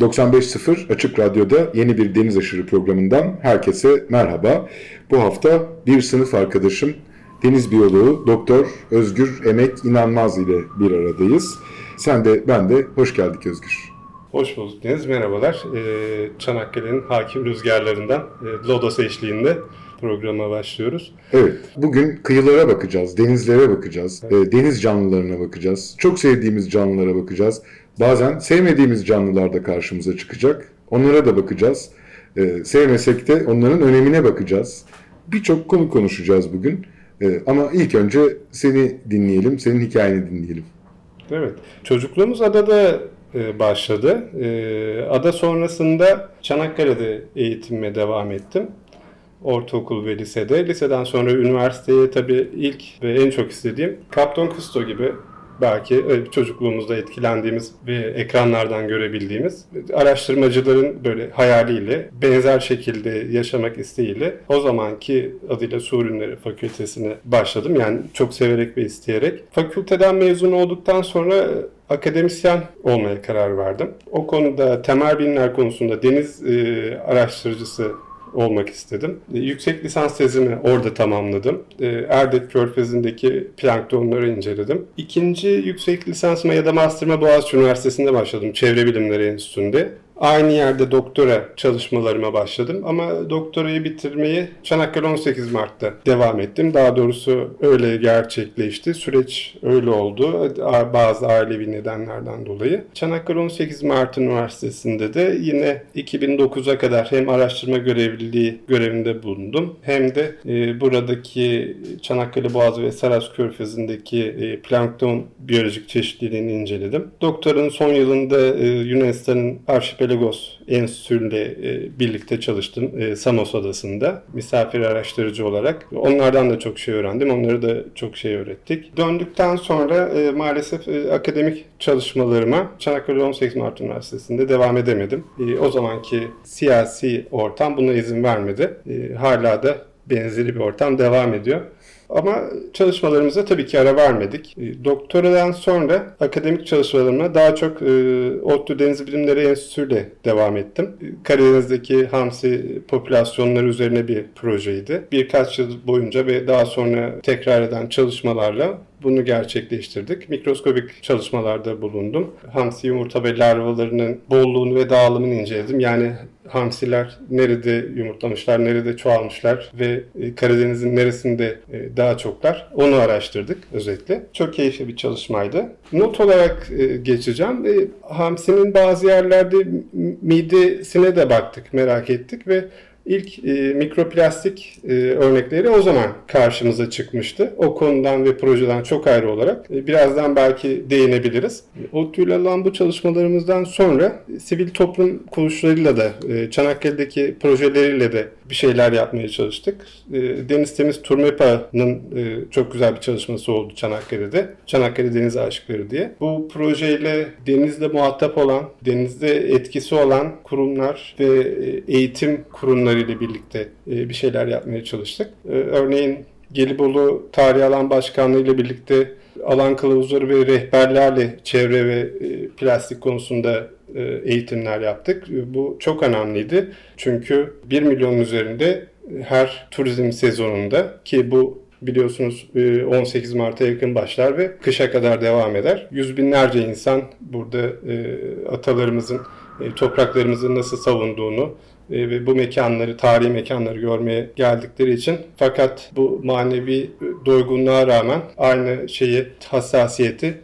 95.0 Açık Radyo'da yeni bir Deniz Aşırı programından herkese merhaba. Bu hafta bir sınıf arkadaşım deniz biyoloğu Doktor Özgür Emek İnanmaz ile bir aradayız. Sen de ben de hoş geldik Özgür. Hoş bulduk Deniz, merhabalar. Ee, Çanakkale'nin hakim rüzgarlarından e, Lodos eşliğinde programa başlıyoruz. Evet, bugün kıyılara bakacağız, denizlere bakacağız, e, deniz canlılarına bakacağız, çok sevdiğimiz canlılara bakacağız. Bazen sevmediğimiz canlılar da karşımıza çıkacak, onlara da bakacağız. E, sevmesek de onların önemine bakacağız. Birçok konu konuşacağız bugün. E, ama ilk önce seni dinleyelim, senin hikayeni dinleyelim. Evet, çocukluğumuz adada e, başladı. E, ada sonrasında Çanakkale'de eğitimime devam ettim. Ortaokul ve lisede. Liseden sonra üniversiteye tabii ilk ve en çok istediğim Kapton Kusto gibi belki e, çocukluğumuzda etkilendiğimiz ve ekranlardan görebildiğimiz araştırmacıların böyle hayaliyle benzer şekilde yaşamak isteğiyle o zamanki adıyla Su Ürünleri Fakültesine başladım. Yani çok severek ve isteyerek. Fakülteden mezun olduktan sonra akademisyen olmaya karar verdim. O konuda temel bilimler konusunda deniz e, araştırıcısı olmak istedim. E, yüksek lisans tezimi orada tamamladım. E, Erdet Körfezi'ndeki planktonları inceledim. İkinci yüksek lisansıma ya da master'ıma Boğaziçi Üniversitesi'nde başladım. Çevre Bilimleri Enstitüsü'nde. Aynı yerde doktora çalışmalarıma başladım ama doktorayı bitirmeyi Çanakkale 18 Mart'ta devam ettim. Daha doğrusu öyle gerçekleşti. Süreç öyle oldu. Bazı ailevi nedenlerden dolayı. Çanakkale 18 Mart Üniversitesi'nde de yine 2009'a kadar hem araştırma görevliliği görevinde bulundum hem de e, buradaki Çanakkale Boğazı ve Saras Körfezi'ndeki e, plankton biyolojik çeşitliliğini inceledim. Doktoranın son yılında e, Yunanistan'ın arşipel Pelagos Enstitüsü'yle e, birlikte çalıştım e, Samos Adası'nda misafir araştırıcı olarak. Onlardan da çok şey öğrendim. Onları da çok şey öğrettik. Döndükten sonra e, maalesef akademik çalışmalarıma Çanakkale 18 Mart Üniversitesi'nde devam edemedim. O zamanki siyasi ortam buna izin vermedi. Hala da benzeri bir ortam devam ediyor. Ama çalışmalarımıza tabii ki ara vermedik. E, doktoradan sonra akademik çalışmalarıma daha çok e, ODTÜ Deniz Bilimleri Enstitüsü ile devam ettim. E, Karadeniz'deki hamsi popülasyonları üzerine bir projeydi. Birkaç yıl boyunca ve daha sonra tekrar eden çalışmalarla bunu gerçekleştirdik. Mikroskobik çalışmalarda bulundum. Hamsi yumurta ve larvalarının bolluğunu ve dağılımını inceledim. Yani hamsiler nerede yumurtlamışlar, nerede çoğalmışlar ve e, Karadeniz'in neresinde e, daha çoklar onu araştırdık özetle. Çok keyifli bir çalışmaydı. Not olarak e, geçeceğim. Hamsinin bazı yerlerde midesine de baktık, merak ettik ve İlk e, mikroplastik e, örnekleri o zaman karşımıza çıkmıştı. O konudan ve projeden çok ayrı olarak. E, birazdan belki değinebiliriz. O tür alan bu çalışmalarımızdan sonra e, sivil toplum kuruluşlarıyla da e, Çanakkale'deki projeleriyle de bir şeyler yapmaya çalıştık. E, Deniz Temiz Turmepa'nın e, çok güzel bir çalışması oldu Çanakkale'de. Çanakkale Deniz Aşıkları diye. Bu projeyle denizle muhatap olan, denizde etkisi olan kurumlar ve e, eğitim kurumlarıyla birlikte e, bir şeyler yapmaya çalıştık. E, örneğin Gelibolu Tarih Alan Başkanlığı ile birlikte alan kılavuzları ve rehberlerle çevre ve plastik konusunda eğitimler yaptık. Bu çok önemliydi. Çünkü 1 milyon üzerinde her turizm sezonunda ki bu biliyorsunuz 18 e, Mart'a yakın başlar ve kışa kadar devam eder. Yüz binlerce insan burada atalarımızın topraklarımızı nasıl savunduğunu ve bu mekanları, tarihi mekanları görmeye geldikleri için fakat bu manevi doygunluğa rağmen aynı şeyi, hassasiyeti e,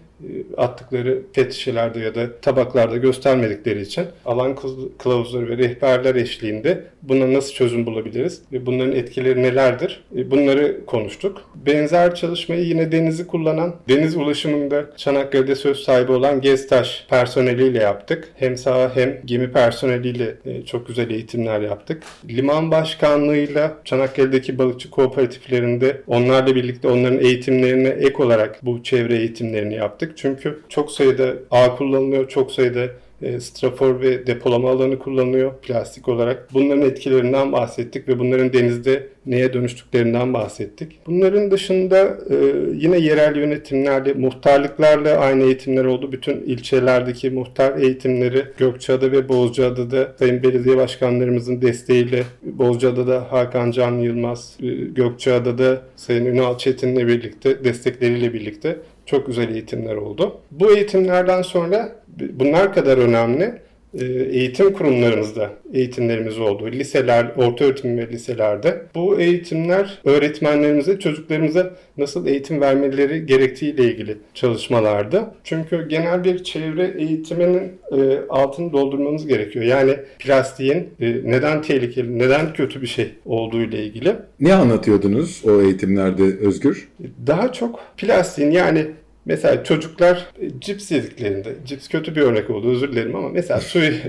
attıkları pet ya da tabaklarda göstermedikleri için alan kılavuzları ve rehberler eşliğinde buna nasıl çözüm bulabiliriz ve bunların etkileri nelerdir E, bunları konuştuk. Benzer çalışmayı yine denizi kullanan, deniz ulaşımında Çanakkale'de söz sahibi olan Geztaş personeliyle yaptık. Hem saha hem gemi personeliyle e, çok güzel eğitimler yaptık. Liman Başkanlığı'yla Çanakkale'deki balıkçı kooperatiflerinde onlarla birlikte onların eğitimlerine ek olarak bu çevre eğitimlerini yaptık. Çünkü çok sayıda ağ kullanılıyor, çok sayıda e, strafor ve depolama alanı kullanılıyor plastik olarak. Bunların etkilerinden bahsettik ve bunların denizde neye dönüştüklerinden bahsettik. Bunların dışında e, yine yerel yönetimlerle, muhtarlıklarla aynı eğitimler oldu. Bütün ilçelerdeki muhtar eğitimleri Gökçeada ve Bozcaada'da Sayın Belediye Başkanlarımızın desteğiyle Bozcaada'da Hakan Can Yılmaz, e, Gökçeada'da Sayın Ünal Çetin'le birlikte, destekleriyle birlikte çok güzel eğitimler oldu. Bu eğitimlerden sonra bunlar kadar önemli eğitim kurumlarımızda eğitimlerimiz oldu. Liseler, orta öğretim ve liselerde. Bu eğitimler öğretmenlerimize, çocuklarımıza nasıl eğitim vermeleri gerektiğiyle ilgili çalışmalardı. Çünkü genel bir çevre eğitiminin e, altını doldurmamız gerekiyor. Yani plastiğin e, neden tehlikeli, neden kötü bir şey olduğu ile ilgili. Ne anlatıyordunuz o eğitimlerde Özgür? Daha çok plastiğin yani mesela çocuklar e, cips yediklerinde, cips kötü bir örnek oldu özür dilerim ama mesela su e,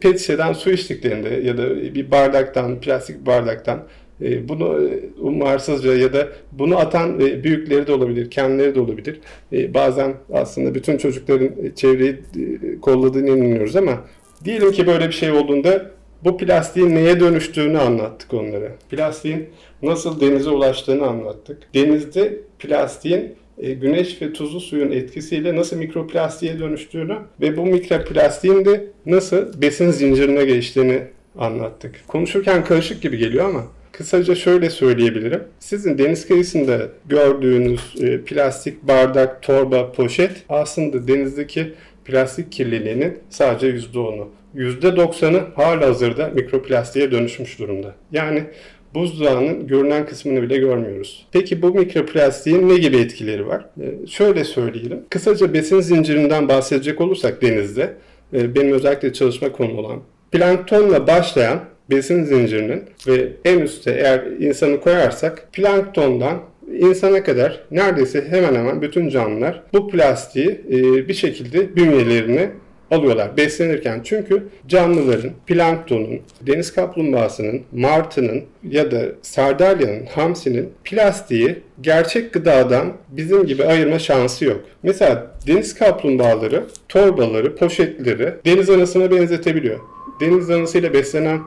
pet şişeden su içtiklerinde ya da bir bardaktan, plastik bardaktan e, bunu umarsızca ya da bunu atan büyükleri de olabilir, kendileri de olabilir. Bazen aslında bütün çocukların çevreyi kolladığını inanıyoruz ama diyelim ki böyle bir şey olduğunda bu plastiğin neye dönüştüğünü anlattık onlara. Plastiğin nasıl denize ulaştığını anlattık. Denizde plastiğin güneş ve tuzlu suyun etkisiyle nasıl mikroplastiğe dönüştüğünü ve bu mikroplastiğin de nasıl besin zincirine geçtiğini anlattık. Konuşurken karışık gibi geliyor ama kısaca şöyle söyleyebilirim. Sizin deniz kıyısında gördüğünüz e, plastik bardak, torba, poşet aslında denizdeki plastik kirliliğinin sadece %10'u. %90'ı hala hazırda mikroplastiğe dönüşmüş durumda. Yani buzdağının görünen kısmını bile görmüyoruz. Peki bu mikroplastiğin ne gibi etkileri var? Ee, şöyle söyleyelim. Kısaca besin zincirinden bahsedecek olursak denizde, e, benim özellikle çalışma konum olan planktonla başlayan besin zincirinin ve en üstte eğer insanı koyarsak planktondan insana kadar neredeyse hemen hemen bütün canlılar bu plastiği e, bir şekilde bünyelerine alıyorlar beslenirken. Çünkü canlıların, planktonun, deniz kaplumbağasının, martının ya da sardalyanın, hamsinin plastiği gerçek gıdadan bizim gibi ayırma şansı yok. Mesela deniz kaplumbağaları, torbaları, poşetleri deniz anasına benzetebiliyor. Deniz anasıyla beslenen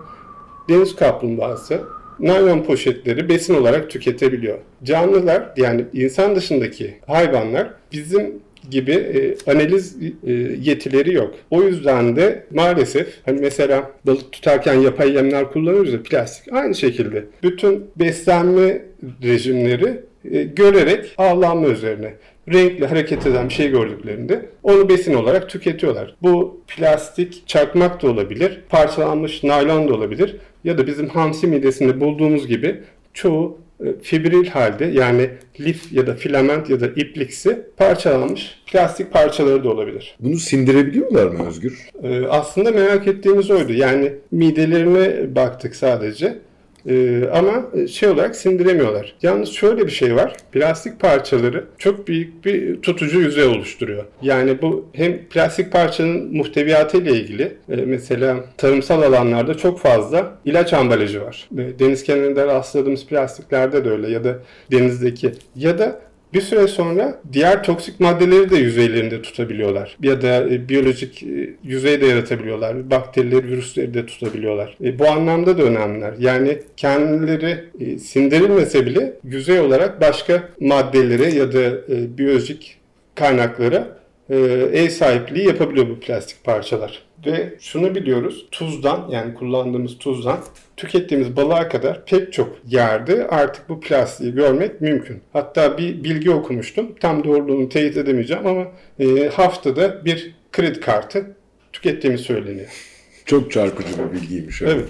deniz kaplumbağası naylon poşetleri besin olarak tüketebiliyor. Canlılar yani insan dışındaki hayvanlar bizim gibi e, analiz e, yetileri yok. O yüzden de maalesef hani mesela balık tutarken yapay yemler kullanıyoruz ya plastik aynı şekilde bütün beslenme rejimleri e, görerek avlanma üzerine renkli hareket eden bir şey gördüklerinde onu besin olarak tüketiyorlar. Bu plastik çakmak da olabilir, parçalanmış naylon da olabilir ya da bizim hamsi midesinde bulduğumuz gibi çoğu fibril halde yani lif ya da filament ya da ipliksi parçalanmış plastik parçaları da olabilir. Bunu sindirebiliyorlar mı Özgür? Ee, aslında merak ettiğimiz oydu. Yani midelerine baktık sadece. Ee, ama şey olarak sindiremiyorlar. Yalnız şöyle bir şey var. Plastik parçaları çok büyük bir tutucu yüzey oluşturuyor. Yani bu hem plastik parçanın muhteviyatı ile ilgili e, mesela tarımsal alanlarda çok fazla ilaç ambalajı var. E, deniz kenarında rastladığımız plastiklerde de öyle ya da denizdeki ya da bir süre sonra diğer toksik maddeleri de yüzeylerinde tutabiliyorlar. Ya da e, biyolojik e, yüzey de yaratabiliyorlar. Bakterileri, virüsleri de tutabiliyorlar. E, bu anlamda da önemliler. Yani kendileri sindirilmese bile yüzey olarak başka maddelere ya da biyolojik kaynaklara ev sahipliği yapabiliyor bu plastik parçalar. Ve şunu biliyoruz, tuzdan yani kullandığımız tuzdan tükettiğimiz balığa kadar pek çok yerde artık bu plastiği görmek mümkün. Hatta bir bilgi okumuştum, tam doğruluğunu teyit edemeyeceğim ama e, haftada bir kredi kartı tükettiğimiz söyleniyor. Çok çarpıcı bir bilgiymiş. Evet.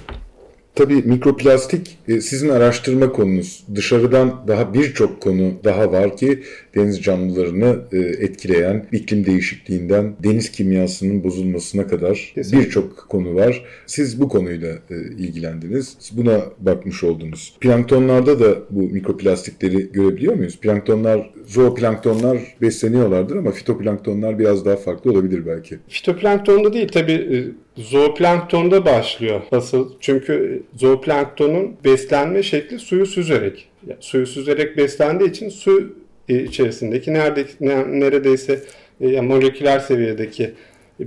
Tabii mikroplastik e, sizin araştırma konunuz. Dışarıdan daha birçok konu daha var ki deniz canlılarını e, etkileyen iklim değişikliğinden deniz kimyasının bozulmasına kadar birçok konu var. Siz bu konuyla e, ilgilendiniz. Buna bakmış oldunuz. Planktonlarda da bu mikroplastikleri görebiliyor muyuz? Planktonlar, zooplanktonlar besleniyorlardır ama fitoplanktonlar biraz daha farklı olabilir belki. Fitoplanktonda değil tabi e, zooplanktonda başlıyor asıl. Çünkü zooplanktonun beslenme şekli suyu süzerek. Yani suyu süzerek beslendiği için su e, içerisindeki nerede, ne- neredeyse e, yani moleküler seviyedeki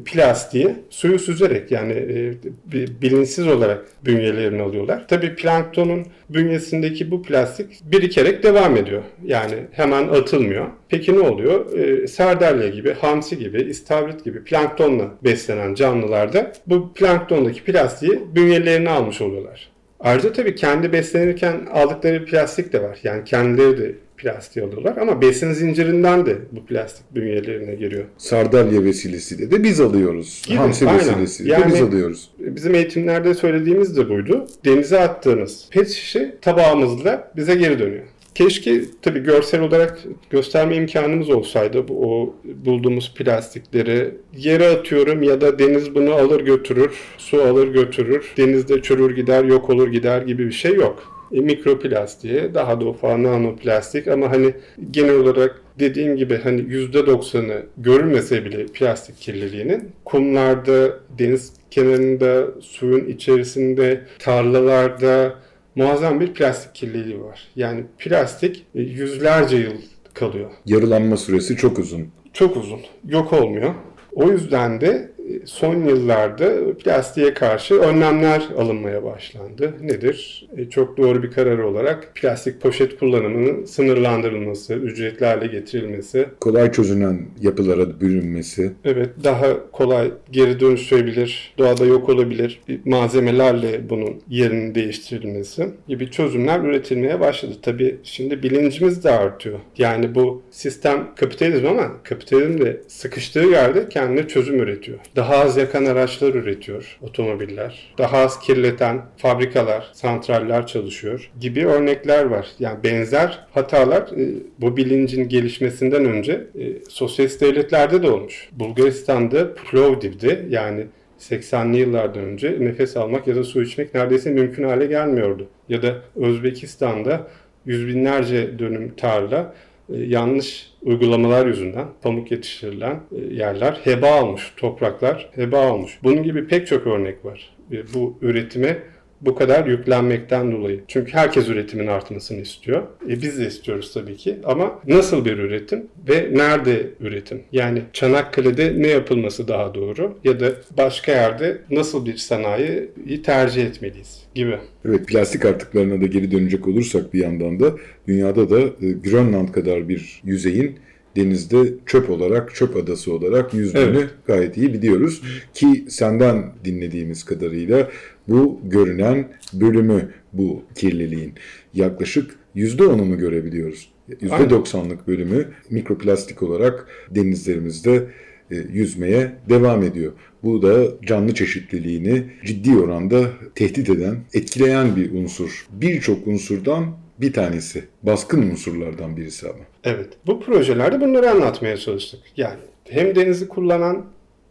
plastiği suyu süzerek yani e, bi- bilinçsiz olarak bünyelerini alıyorlar. Tabii planktonun bünyesindeki bu plastik birikerek devam ediyor. Yani hemen atılmıyor. Peki ne oluyor? E, sardalya gibi, hamsi gibi, istavrit gibi planktonla beslenen canlılarda bu planktondaki plastiği bünyelerine almış oluyorlar. Ayrıca tabii kendi beslenirken aldıkları bir plastik de var. Yani kendileri de plastiği alıyorlar ama besin zincirinden de bu plastik bünyelerine giriyor. Sardalya vesilesiyle de biz alıyoruz. Gibi, Hamsi aynen. vesilesiyle Yani- de biz alıyoruz. Bizim eğitimlerde söylediğimiz de buydu. Denize attığımız pet şişe tabağımızla bize geri dönüyor. Keşke tabii görsel olarak gösterme imkanımız olsaydı bu o bulduğumuz plastikleri yere atıyorum ya da deniz bunu alır götürür, su alır götürür, denizde çürür gider, yok olur gider gibi bir şey yok. E, mikroplastiğe, daha da ufak nanoplastik ama hani genel olarak dediğim gibi hani %90'ı görülmese bile plastik kirliliğinin kumlarda, deniz kenarında, suyun içerisinde, tarlalarda muazzam bir plastik kirliliği var. Yani plastik e, yüzlerce yıl kalıyor. Yarılanma süresi çok uzun. Çok uzun. Yok olmuyor. O yüzden de son yıllarda plastiğe karşı önlemler alınmaya başlandı. Nedir? E, Çok doğru bir karar olarak plastik poşet kullanımının sınırlandırılması, ücretli hale getirilmesi, Kolay çözünen yapılara bürünmesi. Evet, daha kolay geri dönüştürebilir, doğada yok olabilir malzemelerle bunun yerinin değiştirilmesi gibi çözümler üretilmeye başladı. Tabii şimdi bilincimiz de artıyor. Yani bu sistem kapitalizm ama kapitalizm de sıkıştığı yerde kendine çözüm üretiyor. Daha az yakan araçlar üretiyor otomobiller. Daha az kirleten fabrikalar, santraller çalışıyor gibi örnekler var. Yani benzer hatalar e, bu bilincin gelişmesinden önce e, sosyalist devletlerde de olmuş. Bulgaristan'da Plovdiv'de yani 80'li yıllardan önce nefes almak ya da su içmek neredeyse mümkün hale gelmiyordu. Ya da Özbekistan'da yüz binlerce dönüm tarla yanlış uygulamalar yüzünden pamuk yetiştirilen e, yerler heba almış, topraklar heba almış. Bunun gibi pek çok örnek var. E, Bu üretime bu kadar yüklenmekten dolayı. Çünkü herkes üretimin artmasını istiyor. E biz de istiyoruz tabii ki. Ama nasıl bir üretim ve nerede üretim? Yani Çanakkale'de ne yapılması daha doğru? Ya da başka yerde nasıl bir sanayiyi tercih etmeliyiz gibi. Evet plastik artıklarına da geri dönecek olursak bir yandan da dünyada da e, Grönland kadar bir yüzeyin denizde çöp olarak, çöp adası olarak yüzdüğünü Evet. gayet iyi biliyoruz. Ki senden dinlediğimiz kadarıyla bu görünen bölümü bu kirliliğin yaklaşık %10'unu görebiliyoruz. %90'lık bölümü mikroplastik olarak denizlerimizde e, yüzmeye devam ediyor. Bu da canlı çeşitliliğini ciddi oranda tehdit eden, etkileyen bir unsur. Birçok unsurdan bir tanesi. Baskın unsurlardan birisi ama. Evet. Bu projelerde bunları anlatmaya çalıştık. Yani hem denizi kullanan,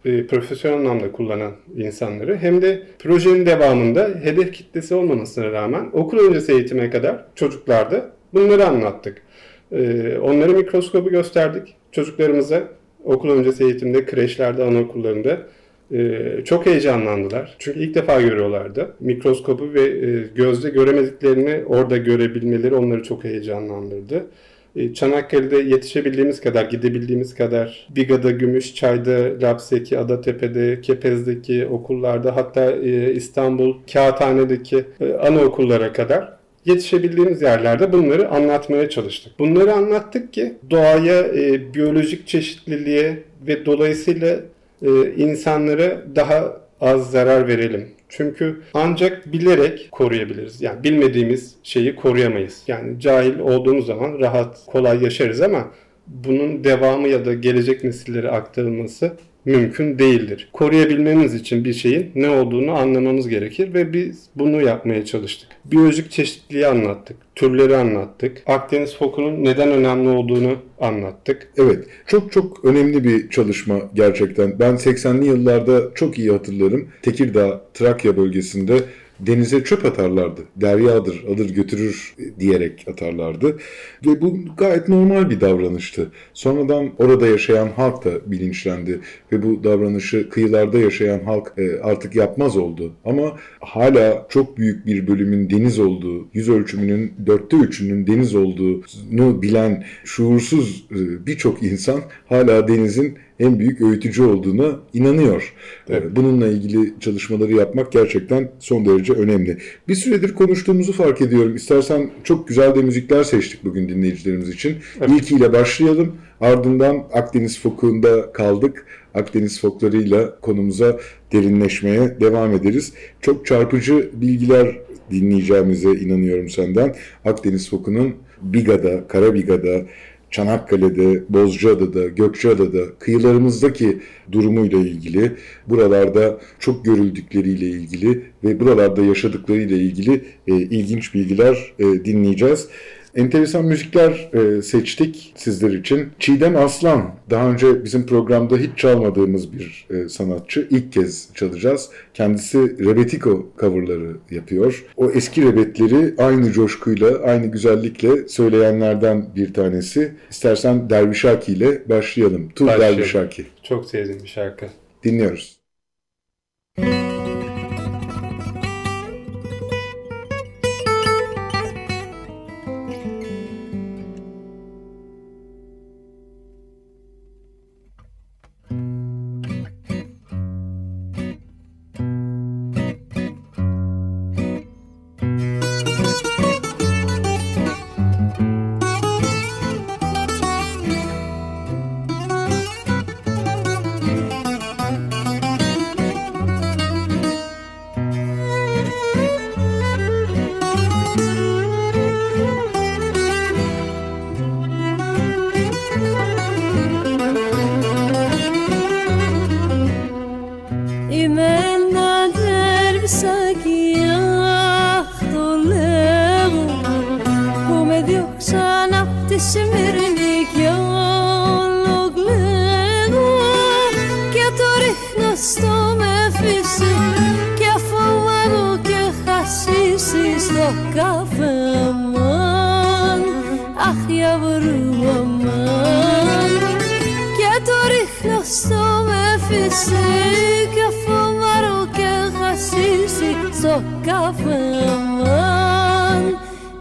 e, profesyonel anlamda kullanan insanları hem de projenin devamında hedef kitlesi olmamasına rağmen okul öncesi eğitime kadar çocuklarda bunları anlattık. E, onlara mikroskobu gösterdik çocuklarımıza okul öncesi eğitimde, kreşlerde, anaokullarında e, çok heyecanlandılar. Çünkü ilk defa görüyorlardı. Mikroskobu ve e, gözle göremediklerini orada görebilmeleri onları çok heyecanlandırdı. E, Çanakkale'de yetişebildiğimiz kadar, gidebildiğimiz kadar Biga'da, Gümüşçay'da, Lapseki, Adatepe'de, Kepez'deki okullarda hatta e, İstanbul Kağıthane'deki e, anaokullara kadar yetişebildiğimiz yerlerde bunları anlatmaya çalıştık. Bunları anlattık ki doğaya, biyolojik çeşitliliğe ve dolayısıyla insanlara daha az zarar verelim. Çünkü ancak bilerek koruyabiliriz. Yani bilmediğimiz şeyi koruyamayız. Yani cahil olduğumuz zaman rahat, kolay yaşarız ama bunun devamı ya da gelecek nesillere aktarılması mümkün değildir. Koruyabilmemiz için bir şeyin ne olduğunu anlamamız gerekir ve biz bunu yapmaya çalıştık. Biyolojik çeşitliliği anlattık, türleri anlattık, Akdeniz fokunun neden önemli olduğunu anlattık. Evet, çok çok önemli bir çalışma gerçekten. Ben 80'li yıllarda çok iyi hatırlarım. Tekirdağ, Trakya bölgesinde denize çöp atarlardı. Deryadır, alır götürür diyerek atarlardı. Ve bu gayet normal bir davranıştı. Sonradan orada yaşayan halk da bilinçlendi ve bu davranışı kıyılarda yaşayan halk e, artık yapmaz oldu. Ama hala çok büyük bir bölümün deniz olduğu, yüz ölçümünün dörtte üçünün deniz olduğunu bilen şuursuz e, birçok insan hala denizin en büyük öğütücü olduğuna inanıyor. Evet. Ee, Bununla ilgili çalışmaları yapmak gerçekten son derece önemli. Bir süredir konuştuğumuzu fark ediyorum. İstersen çok güzel de müzikler seçtik bugün dinleyicilerimiz için. Evet. İlkiyle başlayalım. Ardından Akdeniz fokuğunda kaldık. Akdeniz foklarıyla konumuza derinleşmeye devam ederiz. Çok çarpıcı bilgiler dinleyeceğimize inanıyorum senden. Akdeniz fokunun Biga'da, Karabiga'da, Çanakkale'de, Bozcaada'da, Gökçeada'da kıyılarımızdaki durumuyla ilgili, buralarda çok görüldükleriyle ilgili ve buralarda yaşadıklarıyla ilgili e, ilginç bilgiler e, dinleyeceğiz. Enteresan müzikler e, seçtik sizler için. Çiğdem Aslan, daha önce bizim programda hiç çalmadığımız bir e, sanatçı. İlk kez çalacağız. Kendisi Rebetiko coverları yapıyor. O eski rebetleri aynı coşkuyla, aynı güzellikle söyleyenlerden bir tanesi. İstersen Dervişaki ile başlayalım. Tu Başlayalım. Dervişaki. Çok sevdiğim bir şarkı. Dinliyoruz. Imena Sigue a fumar o que hasisi so kafman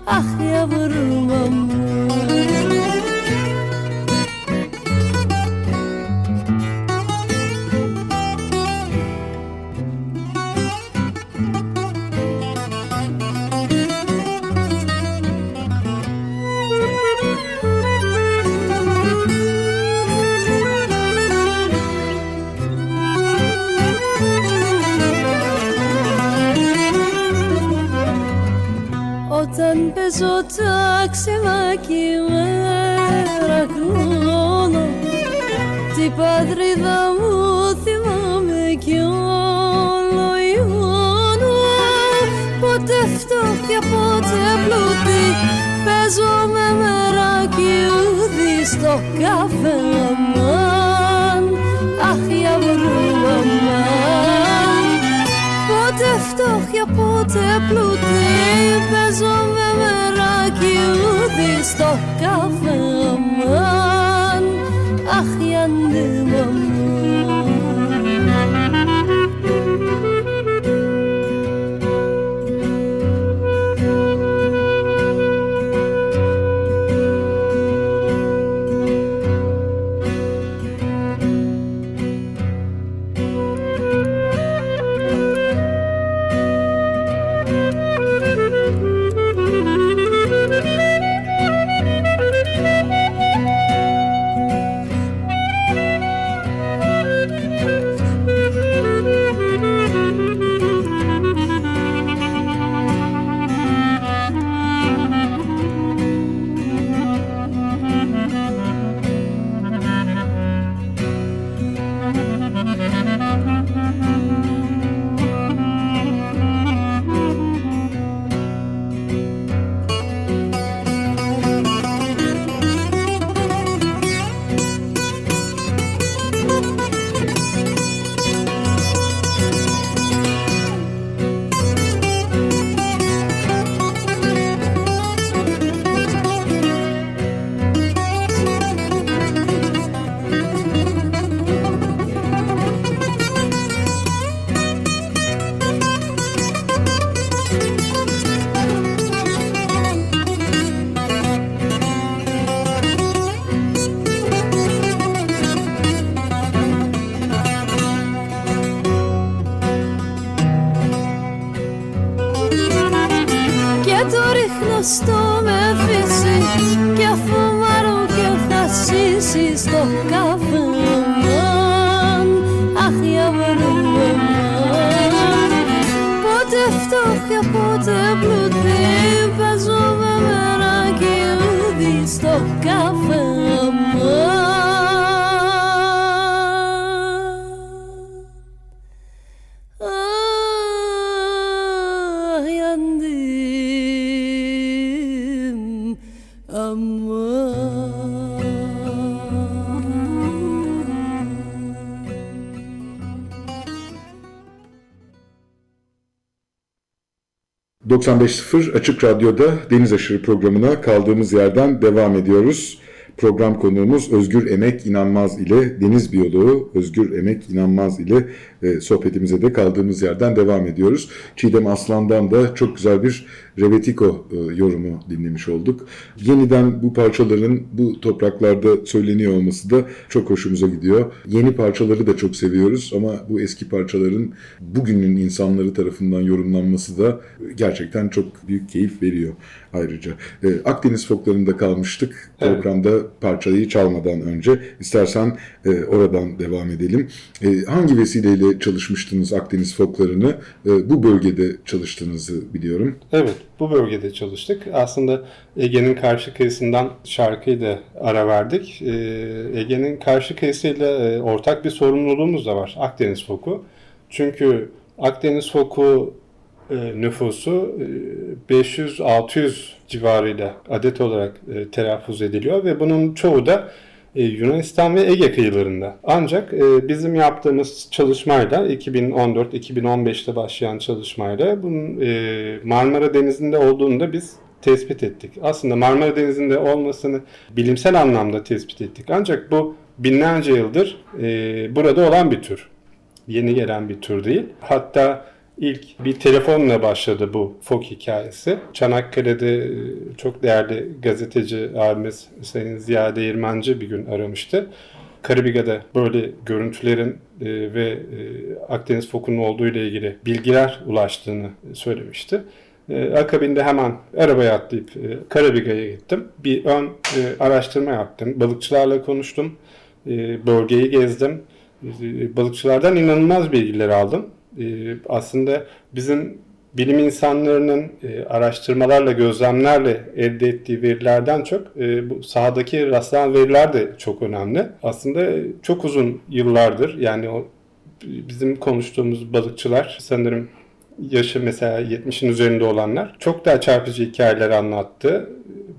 ahya burmam 又不。95.0 Açık Radyo'da Deniz Aşırı programına kaldığımız yerden devam ediyoruz. Program konuğumuz Özgür Emek İnanmaz ile deniz biyoloğu Özgür Emek İnanmaz ile e, sohbetimize de kaldığımız yerden devam ediyoruz. Çiğdem Aslan'dan da çok güzel bir Rebetiko e, yorumu dinlemiş olduk. Yeniden bu parçaların bu topraklarda söyleniyor olması da çok hoşumuza gidiyor. Yeni parçaları da çok seviyoruz ama bu eski parçaların bugünün insanları tarafından yorumlanması da gerçekten çok büyük keyif veriyor ayrıca. E, Akdeniz folklarında kalmıştık Evet. programda parçayı çalmadan önce. İstersen e, oradan devam edelim. E, hangi vesileyle çalışmıştınız Akdeniz folklarını? E, bu bölgede çalıştığınızı biliyorum. Evet, bu bölgede çalıştık. Aslında Ege'nin karşı kıyısından şarkıyı da ara verdik. Ee, Ege'nin karşı kıyısıyla e, ortak bir sorumluluğumuz da var. Akdeniz foku. Çünkü Akdeniz foku e, nüfusu e, 500-600 civarıyla adet olarak e, telaffuz ediliyor ve bunun çoğu da e, Yunanistan ve Ege kıyılarında. Ancak e, bizim yaptığımız çalışmayla 2014-2015'te başlayan çalışmayla bunun e, Marmara Denizi'nde olduğunu da biz tespit ettik. Aslında Marmara Denizi'nde olmasını bilimsel anlamda tespit ettik. Ancak bu binlerce yıldır burada olan bir tür. Yeni gelen bir tür değil. Hatta ilk bir telefonla başladı bu fok hikayesi. Çanakkale'de e, çok değerli gazeteci abimiz Sayın Ziya Değirmenci bir gün aramıştı. Karabiga'da böyle görüntülerin e, ve e, Akdeniz fokunun olduğu ile ilgili bilgiler ulaştığını söylemişti. Akabinde hemen arabaya atlayıp Karabiga'ya gittim. Bir ön araştırma yaptım. Balıkçılarla konuştum. Bölgeyi gezdim. Balıkçılardan inanılmaz bilgiler aldım. E, aslında bizim bilim insanlarının e, araştırmalarla, gözlemlerle elde ettiği verilerden çok e, bu sahadaki rastlanan veriler de çok önemli. Aslında çok uzun yıllardır yani o bizim konuştuğumuz balıkçılar sanırım yaşı mesela 70'in üzerinde olanlar çok daha çarpıcı hikayeler anlattı.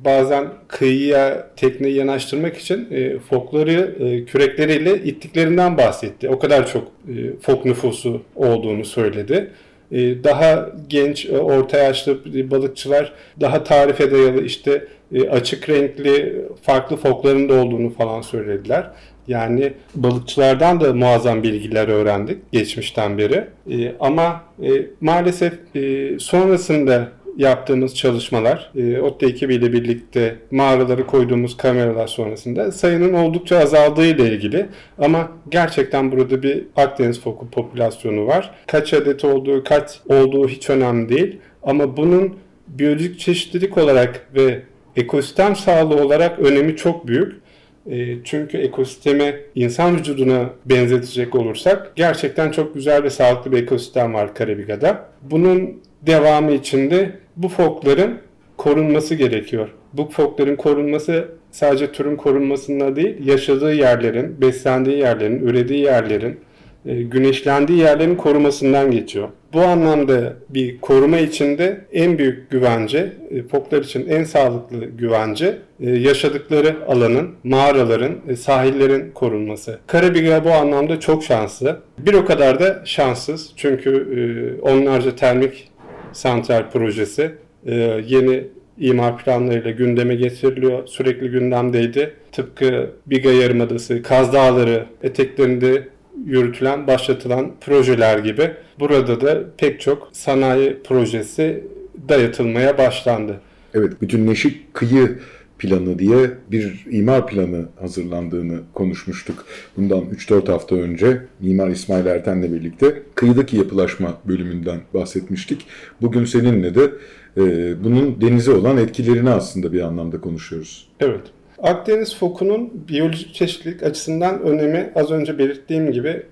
Bazen kıyıya tekneyi yanaştırmak için e, fokları e, kürekleriyle ittiklerinden bahsetti. O kadar çok e, fok nüfusu olduğunu söyledi. E, daha genç, e, orta yaşlı balıkçılar daha tarife dayalı işte e, açık renkli farklı fokların da olduğunu falan söylediler. Yani balıkçılardan da muazzam bilgiler öğrendik geçmişten beri. E, ama e, maalesef e, sonrasında yaptığımız çalışmalar, e, ODTÜ ekibiyle birlikte mağaraları koyduğumuz kameralar sonrasında sayının oldukça azaldığı ile ilgili. Ama gerçekten burada bir Akdeniz foku popülasyonu var. Kaç adet olduğu, kaç olduğu hiç önemli değil. Ama bunun biyolojik çeşitlilik olarak ve ekosistem sağlığı olarak önemi çok büyük. E, çünkü ekosistemi insan vücuduna benzetecek olursak gerçekten çok güzel ve sağlıklı bir ekosistem var Karabiga'da. Bunun devamı için de bu fokların korunması gerekiyor. Bu fokların korunması sadece türün korunmasında değil, yaşadığı yerlerin, beslendiği yerlerin, ürediği yerlerin, güneşlendiği yerlerin korumasından geçiyor. Bu anlamda bir koruma içinde en büyük güvence, e, foklar için en sağlıklı güvence e, yaşadıkları alanın, mağaraların, e, sahillerin korunması. Karabiga bu anlamda çok şanslı. Bir o kadar da şanssız çünkü e, onlarca termik santral projesi e, yeni imar planlarıyla gündeme getiriliyor. Sürekli gündemdeydi. Tıpkı Biga Yarımadası, Kaz Dağları eteklerinde yürütülen, başlatılan projeler gibi burada da pek çok sanayi projesi dayatılmaya başlandı. Evet, bütünleşik kıyı planı diye bir imar planı hazırlandığını konuşmuştuk. Bundan 3-4 hafta önce Mimar İsmail Erten'le birlikte kıyıdaki yapılaşma bölümünden bahsetmiştik. Bugün seninle de e, bunun denize olan etkilerini aslında bir anlamda konuşuyoruz. Evet. Akdeniz fokunun biyolojik çeşitlilik açısından önemi az önce belirttiğim gibi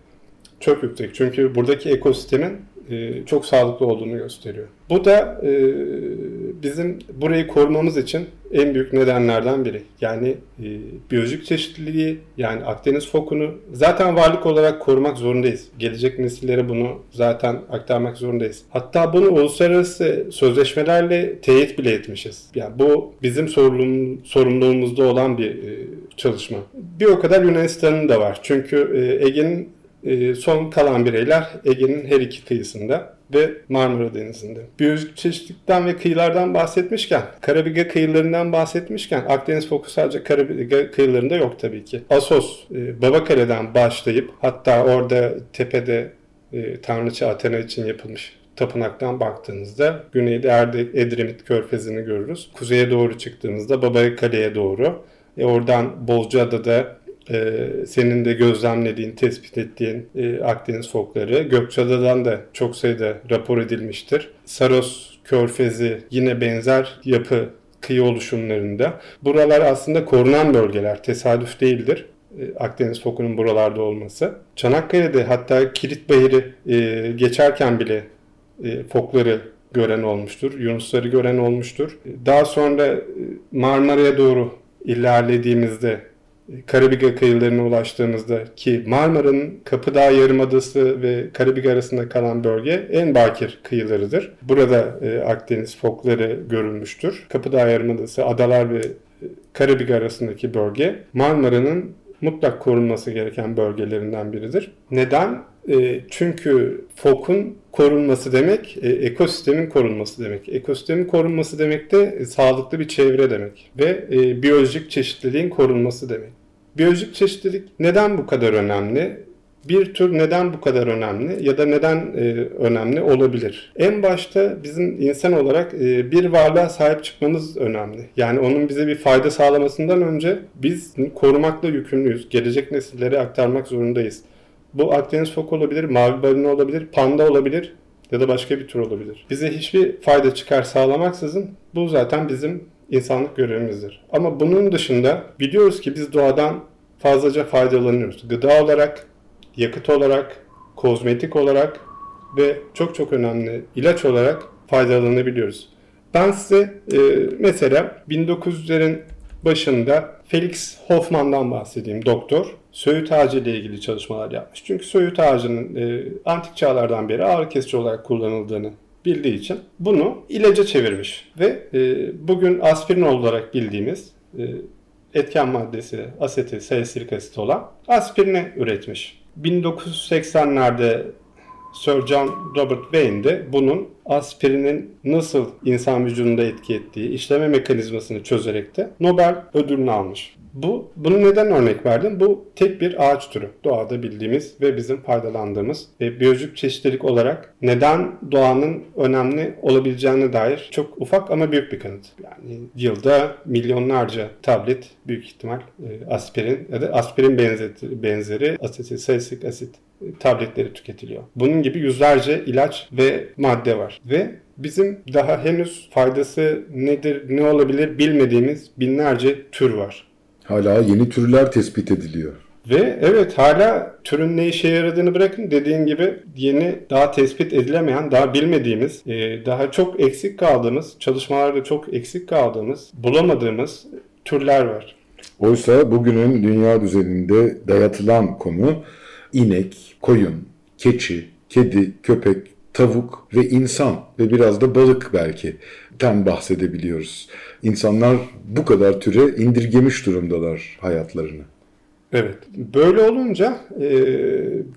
çok yüksek. Çünkü buradaki ekosistemin e, çok sağlıklı olduğunu gösteriyor. Bu da e, bizim burayı korumamız için en büyük nedenlerden biri. Yani e, biyolojik çeşitliliği yani Akdeniz fokunu zaten varlık olarak korumak zorundayız. Gelecek nesillere bunu zaten aktarmak zorundayız. Hatta bunu uluslararası sözleşmelerle teyit bile etmişiz. Yani bu bizim sorumluluğum, sorumluluğumuzda olan bir e, çalışma. Bir o kadar Yunanistan'ın da var. Çünkü e, Ege'nin e, son kalan bireyler Ege'nin her iki kıyısında ve Marmara Denizi'nde. Biyolojik çeşitlilikten ve kıyılardan bahsetmişken, Karabiga kıyılarından bahsetmişken Akdeniz foku sadece Karabiga kıyılarında yok tabii ki. Asos, e, Babakale'den başlayıp hatta orada tepede e, Tanrıça Athena için yapılmış tapınaktan baktığınızda güneyde Erde, Edremit Körfezi'ni görürüz. Kuzeye doğru çıktığınızda Babakale'ye doğru. E oradan Bozcaada'da e, senin de gözlemlediğin, tespit ettiğin e, Akdeniz fokları Gökçeada'dan da çok sayıda rapor edilmiştir. Saros Körfezi yine benzer yapı kıyı oluşumlarında. Buralar aslında korunan bölgeler, tesadüf değildir. E, Akdeniz fokunun buralarda olması. Çanakkale'de hatta Kilit Bayırı e, geçerken bile e, fokları gören olmuştur. Yunusları gören olmuştur. Daha sonra e, Marmara'ya doğru ilerlediğimizde Karabiga kıyılarına ulaştığımızda ki Marmara'nın Kapıdağ Yarımadası ve Karabiga arasında kalan bölge en bakir kıyılarıdır. Burada e, Akdeniz fokları görülmüştür. Kapıdağ Yarımadası, adalar ve e, Karabiga arasındaki bölge Marmara'nın mutlak korunması gereken bölgelerinden biridir. Neden? E, çünkü fokun korunması demek, e, ekosistemin korunması demek. Ekosistemin korunması demek de e, sağlıklı bir çevre demek ve e, biyolojik çeşitliliğin korunması demek. Biyolojik çeşitlilik neden bu kadar önemli? Bir tür neden bu kadar önemli ya da neden önemli olabilir? En başta bizim insan olarak bir varlığa sahip çıkmamız önemli. Yani onun bize bir fayda sağlamasından önce biz korumakla yükümlüyüz. Gelecek nesillere aktarmak zorundayız. Bu Akdeniz fok olabilir, mavi balina olabilir, panda olabilir ya da başka bir tür olabilir. Bize hiçbir fayda çıkar sağlamaksızın bu zaten bizim insanlık görevimizdir. Ama bunun dışında biliyoruz ki biz doğadan fazlaca faydalanıyoruz. Gıda olarak, yakıt olarak, kozmetik olarak ve çok çok önemli ilaç olarak faydalanabiliyoruz. Ben size e, mesela 1900'lerin başında Felix Hoffman'dan bahsedeyim doktor. Söğüt ağacı ile ilgili çalışmalar yapmış. Çünkü söğüt ağacının e, antik çağlardan beri ağrı kesici olarak kullanıldığını bildiği için bunu ilaca çevirmiş. Ve e, bugün aspirin olarak bildiğimiz e, etken maddesi asetil salisilik asit olan aspirini üretmiş. 1980'lerde Sir John Robert Wayne de bunun aspirinin nasıl insan vücudunda etki ettiği işleme mekanizmasını çözerek de Nobel ödülünü almış. Bu, bunu neden örnek verdim? Bu tek bir ağaç türü. Doğada bildiğimiz ve bizim faydalandığımız ve biyolojik çeşitlilik olarak neden doğanın önemli olabileceğine dair çok ufak ama büyük bir kanıt. Yani yılda milyonlarca tablet büyük ihtimal e, aspirin ya da aspirin benzeri, benzeri asetilsalisilik asit tabletleri tüketiliyor. Bunun gibi yüzlerce ilaç ve madde var. Ve bizim daha henüz faydası nedir, ne olabilir bilmediğimiz binlerce tür var. Hala yeni türler tespit ediliyor. Ve evet hala türün ne işe yaradığını bırakın dediğim gibi yeni daha tespit edilemeyen, daha bilmediğimiz, e, daha çok eksik kaldığımız, çalışmalarda çok eksik kaldığımız, bulamadığımız türler var. Oysa bugünün dünya düzeninde dayatılan konu inek, koyun, keçi, kedi, köpek, tavuk ve insan ve biraz da balık belki ten bahsedebiliyoruz. İnsanlar bu kadar türe indirgemiş durumdalar hayatlarını. Evet. Böyle olunca e,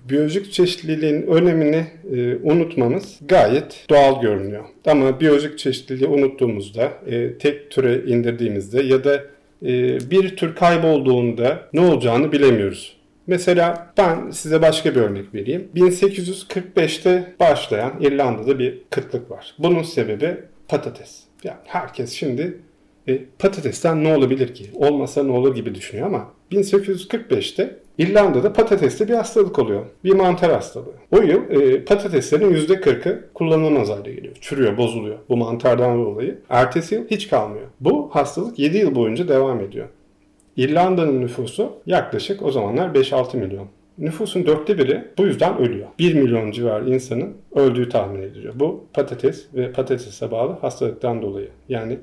biyolojik çeşitliliğin önemini e, unutmamız gayet doğal görünüyor. Ama biyolojik çeşitliliği unuttuğumuzda, e, tek türe indirdiğimizde ya da e, bir tür kaybolduğunda ne olacağını bilemiyoruz. Mesela ben size başka bir örnek vereyim. 1845'te başlayan İrlanda'da bir kıtlık var. Bunun sebebi patates. Yani herkes şimdi E, patatesten ne olabilir ki? Olmasa ne olur gibi düşünüyor ama 1845'te İrlanda'da patateste bir hastalık oluyor. Bir mantar hastalığı. O yıl e, patateslerin %40'ı kullanılamaz hale geliyor. Çürüyor, bozuluyor bu mantardan dolayı. Ertesi yıl hiç kalmıyor. Bu hastalık 7 yıl boyunca devam ediyor. İrlanda'nın nüfusu yaklaşık o zamanlar 5-6 milyon. Nüfusun dörtte biri bu yüzden ölüyor. 1 milyon civarı insanın öldüğü tahmin ediliyor. Bu patates ve patatese bağlı hastalıktan dolayı. Yani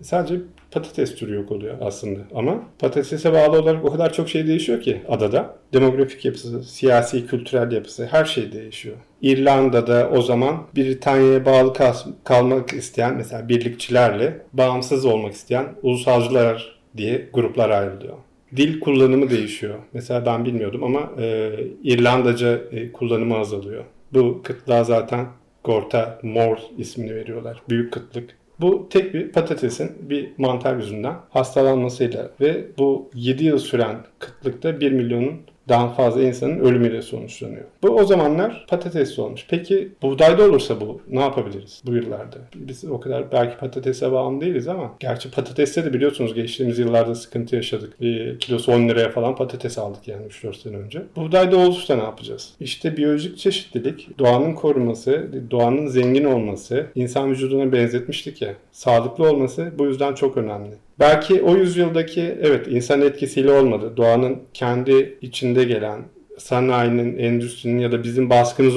sadece patates türü yok oluyor aslında. Ama patatese bağlı olarak o kadar çok şey değişiyor ki adada. Demografik yapısı, siyasi, kültürel yapısı her şey değişiyor. İrlanda'da o zaman Britanya'ya bağlı kal- kalmak isteyen mesela birlikçilerle bağımsız olmak isteyen ulusalcılar diye gruplar ayrılıyor. Dil kullanımı değişiyor. Mesela ben bilmiyordum ama e, İrlandaca e, kullanımı azalıyor. Bu kıtlığa zaten Gorta Mor ismini veriyorlar. Büyük kıtlık. Bu tek bir patatesin bir mantar yüzünden hastalanmasıyla ve bu 7 yıl süren kıtlıkta 1 milyonun daha fazla insanın ölümüyle sonuçlanıyor. Bu o zamanlar patatesli olmuş. Peki buğdayda olursa bu ne yapabiliriz bu yıllarda? Biz o kadar belki patatese bağımlı değiliz ama gerçi patateste de biliyorsunuz geçtiğimiz yıllarda sıkıntı yaşadık. Bir kilosu 10 liraya falan patates aldık yani 3-4 sene önce. Buğdayda olursa ne yapacağız? İşte biyolojik çeşitlilik, doğanın koruması, doğanın zengin olması, insan vücuduna benzetmiştik ya, sağlıklı olması bu yüzden çok önemli. Belki o yüzyıldaki evet insan etkisiyle olmadı. Doğanın kendi içinde gelen sanayinin, endüstrinin ya da bizim baskımız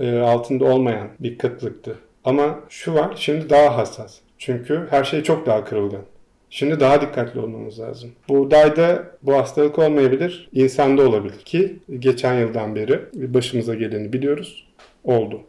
e, altında olmayan bir kıtlıktı. Ama şu var, şimdi daha hassas. Çünkü her şey çok daha kırılgan. Şimdi daha dikkatli olmamız lazım. Buğdayda bu hastalık olmayabilir, insanda olabilir ki geçen yıldan beri başımıza geleni biliyoruz. Oldu.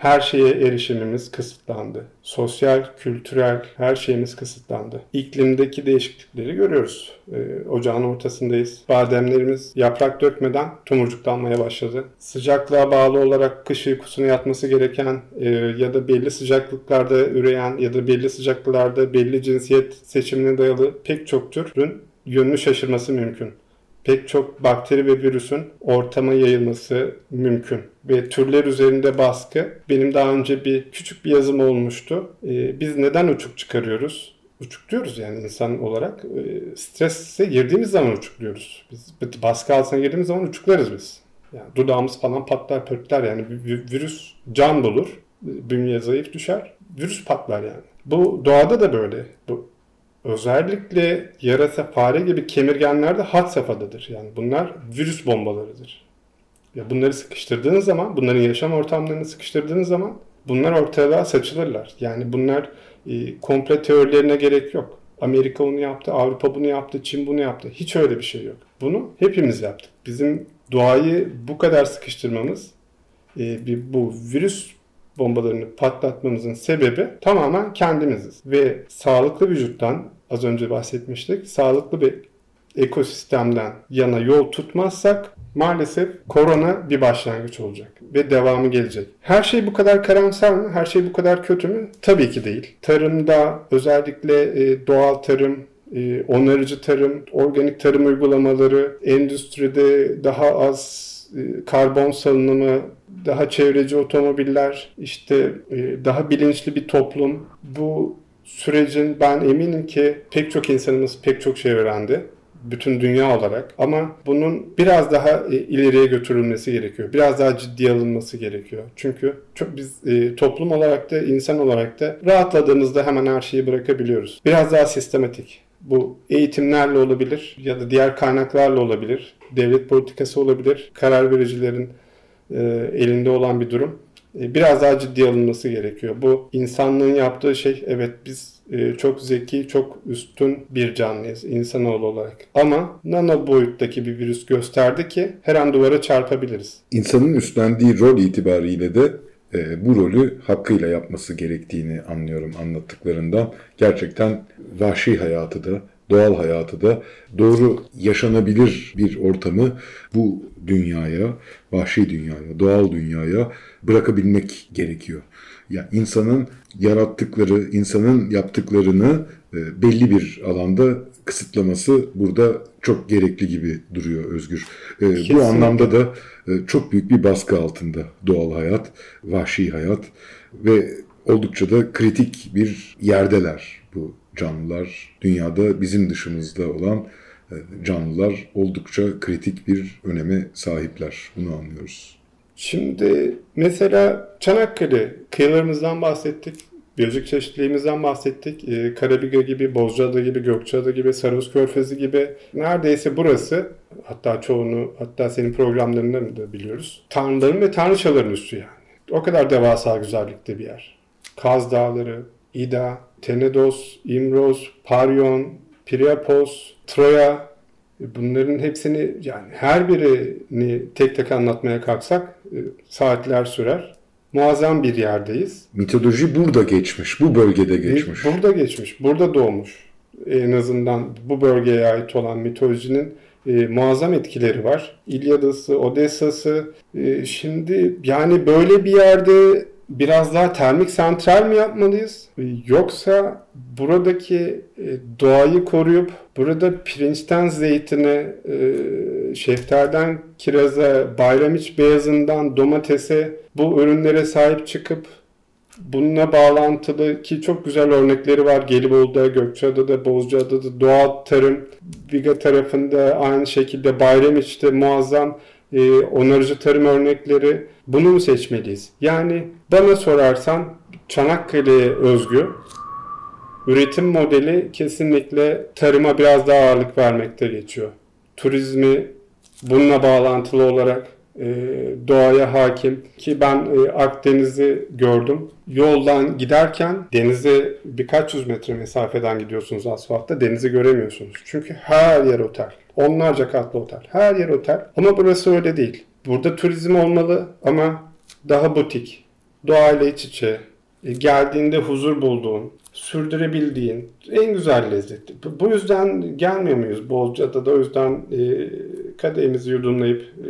Her şeye erişimimiz kısıtlandı. Sosyal, kültürel her şeyimiz kısıtlandı. İklimdeki değişiklikleri görüyoruz. Ee, ocağın ortasındayız. Bademlerimiz yaprak dökmeden tomurcuklanmaya başladı. Sıcaklığa bağlı olarak kış uykusuna yatması gereken e, ya da belli sıcaklıklarda üreyen ya da belli sıcaklıklarda belli cinsiyet seçimine dayalı pek çok türün yönünü şaşırması mümkün pek çok bakteri ve virüsün ortama yayılması mümkün. Ve türler üzerinde baskı. Benim daha önce bir küçük bir yazım olmuştu. Ee, biz neden uçuk çıkarıyoruz? Uçukluyoruz yani insan olarak. Ee, strese girdiğimiz zaman uçukluyoruz. Biz baskı altına girdiğimiz zaman uçuklarız biz. Yani dudağımız falan patlar pörtler yani virüs can bulur. Bünye zayıf düşer. Virüs patlar yani. Bu doğada da böyle. Bu özellikle yarasa, fare gibi kemirgenler de had safhadadır. Yani bunlar virüs bombalarıdır. Ya bunları sıkıştırdığınız zaman, bunların yaşam ortamlarını sıkıştırdığınız zaman bunlar ortalığa saçılırlar. Yani bunlar e, komple teorilerine gerek yok. Amerika onu yaptı, Avrupa bunu yaptı, Çin bunu yaptı. Hiç öyle bir şey yok. Bunu hepimiz yaptık. Bizim doğayı bu kadar sıkıştırmamız, e, bir, bu virüs bombalarını patlatmamızın sebebi tamamen kendimiziz. Ve sağlıklı vücuttan az önce bahsetmiştik. Sağlıklı bir ekosistemden yana yol tutmazsak maalesef korona bir başlangıç olacak ve devamı gelecek. Her şey bu kadar karamsar mı? Her şey bu kadar kötü mü? Tabii ki değil. Tarımda özellikle e, doğal tarım, e, onarıcı tarım, organik tarım uygulamaları, endüstride daha az e, karbon salınımı, daha çevreci otomobiller, işte daha bilinçli bir toplum. Bu sürecin ben eminim ki pek çok insanımız pek çok şey öğrendi. Bütün dünya olarak. Ama bunun biraz daha e, ileriye götürülmesi gerekiyor. Biraz daha ciddiye alınması gerekiyor. Çünkü çok biz toplum olarak da insan olarak da rahatladığımızda hemen her şeyi bırakabiliyoruz. Biraz daha sistematik. Bu eğitimlerle olabilir ya da diğer kaynaklarla olabilir. Devlet politikası olabilir. Karar vericilerin e, elinde olan bir durum. E, biraz daha ciddi alınması gerekiyor. Bu insanlığın yaptığı şey evet biz e, çok zeki, çok üstün bir canlıyız insanoğlu olarak. Ama nano boyuttaki bir virüs gösterdi ki her an duvara çarpabiliriz. İnsanın üstlendiği rol itibariyle de e, bu rolü hakkıyla yapması gerektiğini anlıyorum anlattıklarından. Gerçekten vahşi hayatı da, doğal hayatı da doğru yaşanabilir bir ortamı bu dünyaya, vahşi dünyaya, doğal dünyaya bırakabilmek gerekiyor. Yani insanın yarattıkları, insanın yaptıklarını e, belli bir alanda kısıtlaması burada çok gerekli gibi duruyor Özgür. E, bu anlamda da e, çok büyük bir baskı altında doğal hayat, vahşi hayat ve oldukça da kritik bir yerdeler bu canlılar, dünyada bizim dışımızda olan canlılar oldukça kritik bir öneme sahipler. Bunu anlıyoruz. Şimdi mesela Çanakkale kıyılarımızdan bahsettik. Biyolojik çeşitliliğimizden bahsettik. Ee, Karabiga gibi, Bozcaada gibi, Gökçeada gibi, Saros Körfezi gibi neredeyse burası hatta çoğunu hatta senin programlarında da biliyoruz. Tanrıların ve tanrıçaların üstü yani. O kadar devasa güzellikte bir yer. Kaz Dağları, İda, Tenedos, İmroz, Paryon, Priapos, Troya bunların hepsini yani her birini tek tek anlatmaya kalksak e, saatler sürer. Muazzam bir yerdeyiz. Mitoloji burada geçmiş, bu bölgede geçmiş. Burada geçmiş, burada doğmuş. En azından bu bölgeye ait olan mitolojinin e, muazzam etkileri var. İlyadası, Odessa'sı. E, şimdi yani böyle bir yerde biraz daha termik santral mi yapmalıyız? E, Yoksa buradaki e, doğayı koruyup burada pirinçten zeytine, şeftalden kiraza, bayramiç beyazından domatese bu ürünlere sahip çıkıp bununla bağlantılı ki çok güzel örnekleri var. Gelibolu'da, Gökçeada'da, Bozcaada'da doğal tarım, Viga tarafında aynı şekilde Bayramiç'te muazzam e, onarıcı tarım örnekleri. Bunu mu seçmeliyiz? Yani bana sorarsan Çanakkale'ye özgü üretim modeli kesinlikle tarıma biraz daha ağırlık vermekte geçiyor. Turizmi bununla bağlantılı olarak doğaya hakim ki ben e, Akdeniz'i gördüm. Yoldan giderken denize birkaç yüz metre mesafeden gidiyorsunuz asfaltta denizi göremiyorsunuz. Çünkü her yer otel. Onlarca katlı otel. Her yer otel. Ama burası öyle değil. Burada turizm olmalı ama daha butik. Doğayla iç içe. E, geldiğinde huzur bulduğun, sürdürebildiğin en güzel lezzeti. Bu yüzden gelmiyor muyuz Bozcaada da o yüzden e, kadehimizi yudumlayıp e,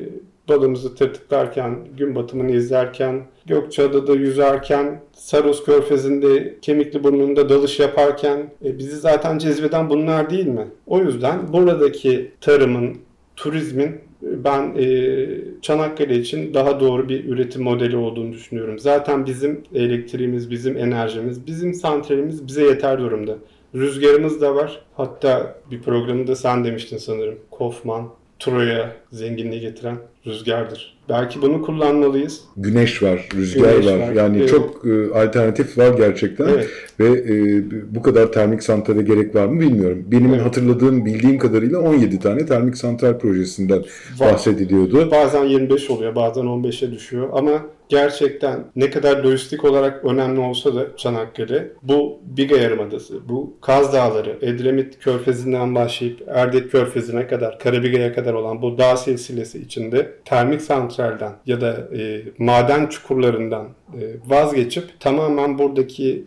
balımızı tırtıklarken, gün batımını izlerken, Gökçeada'da yüzerken, Saros Körfezi'nde Kemikli Burnu'nda dalış yaparken e, bizi zaten cezbeden bunlar değil mi? O yüzden buradaki tarımın, turizmin e, ben e, Çanakkale için daha doğru bir üretim modeli olduğunu düşünüyorum. Zaten bizim elektriğimiz, bizim enerjimiz, bizim santralimiz bize yeter durumda. Rüzgarımız da var. Hatta bir programında sen demiştin sanırım. Kofman, Troya zenginliği getiren rüzgardır. Belki bunu kullanmalıyız. Güneş var, rüzgar Güneş var. var, Yani evet. çok e, alternatif var gerçekten. Evet. Ve e, bu kadar termik santrale gerek var mı bilmiyorum. Benim Evet. hatırladığım, bildiğim kadarıyla 17 tane termik santral projesinden Var. bahsediliyordu. Bazen 25 oluyor, bazen 15'e düşüyor ama gerçekten ne kadar lojistik olarak önemli olsa da Çanakkale bu Biga Yarımadası, bu Kaz Dağları, Edremit Körfezi'nden başlayıp Erdek Körfezi'ne kadar, Karabiga'ya kadar olan bu dağ silsilesi içinde termik santralden ya da e, maden çukurlarından e, vazgeçip tamamen buradaki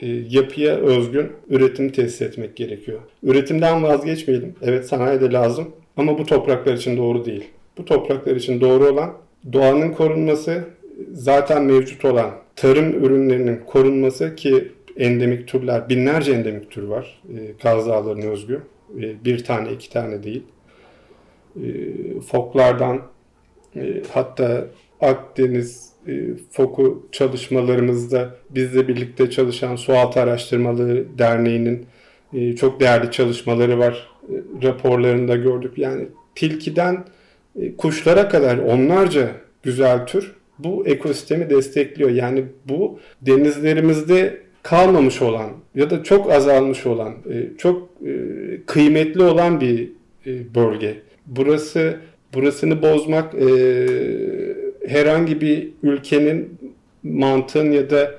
e, yapıya özgün üretim tesis etmek gerekiyor. Üretimden vazgeçmeyelim. Evet sanayi de lazım ama bu topraklar için doğru değil. Bu topraklar için doğru olan doğanın korunması, zaten mevcut olan tarım ürünlerinin korunması ki endemik türler, binlerce endemik tür var. E, Kaz Dağları'na özgü. E, bir tane, iki tane değil. E, foklardan e, hatta Akdeniz e, foku çalışmalarımızda bizle birlikte çalışan Sualtı Araştırmaları Derneği'nin e, çok değerli çalışmaları var. E, raporlarında gördük. Yani tilkiden e, kuşlara kadar onlarca güzel tür bu ekosistemi destekliyor. Yani bu denizlerimizde kalmamış olan ya da çok azalmış olan, e, çok e, kıymetli olan bir e, bölge. Burası burasını bozmak herhangi bir ülkenin mantığın ya da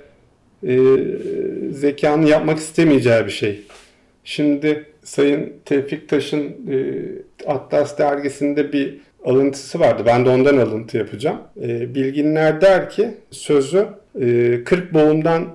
zekanın yapmak istemeyeceği bir şey. Şimdi Sayın Tevfik Taş'ın Atlas dergisinde bir alıntısı vardı. Ben de ondan alıntı yapacağım. E, bilginler der ki sözü e, 40 boğumdan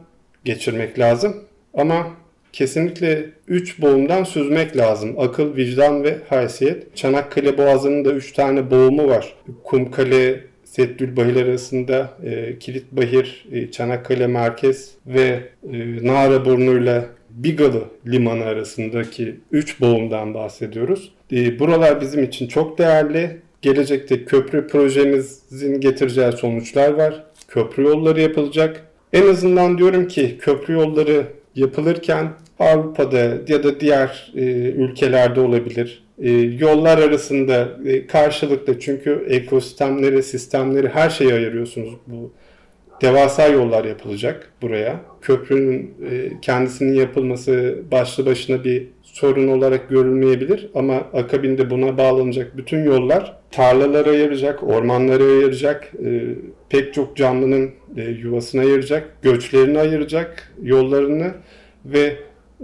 geçirmek lazım. Ama kesinlikle 3 boğumdan süzmek lazım. Akıl, vicdan ve haysiyet. Çanakkale Boğazı'nın da 3 tane boğumu var. Kumkale, Seddülbahir arasında e, Kilitbahir, e, Çanakkale Merkez ve e, Naraburnu'yla Bigalı Limanı arasındaki 3 boğumdan bahsediyoruz. E, buralar bizim için çok değerli. Gelecekte köprü projemizin getireceği sonuçlar var. Köprü yolları yapılacak. En azından diyorum ki köprü yolları yapılırken Avrupa'da ya da diğer e, ülkelerde olabilir. E, yollar arasında e, karşılıklı çünkü ekosistemleri, sistemleri her şeyi ayırıyorsunuz. Bu devasa yollar yapılacak buraya. Köprünün e, kendisinin yapılması başlı başına bir sorun olarak görülmeyebilir ama akabinde buna bağlanacak bütün yollar tarlalara ayıracak, ormanlara ayıracak, e, pek çok canlının e, yuvasına ayıracak, göçlerini ayıracak, yollarını ve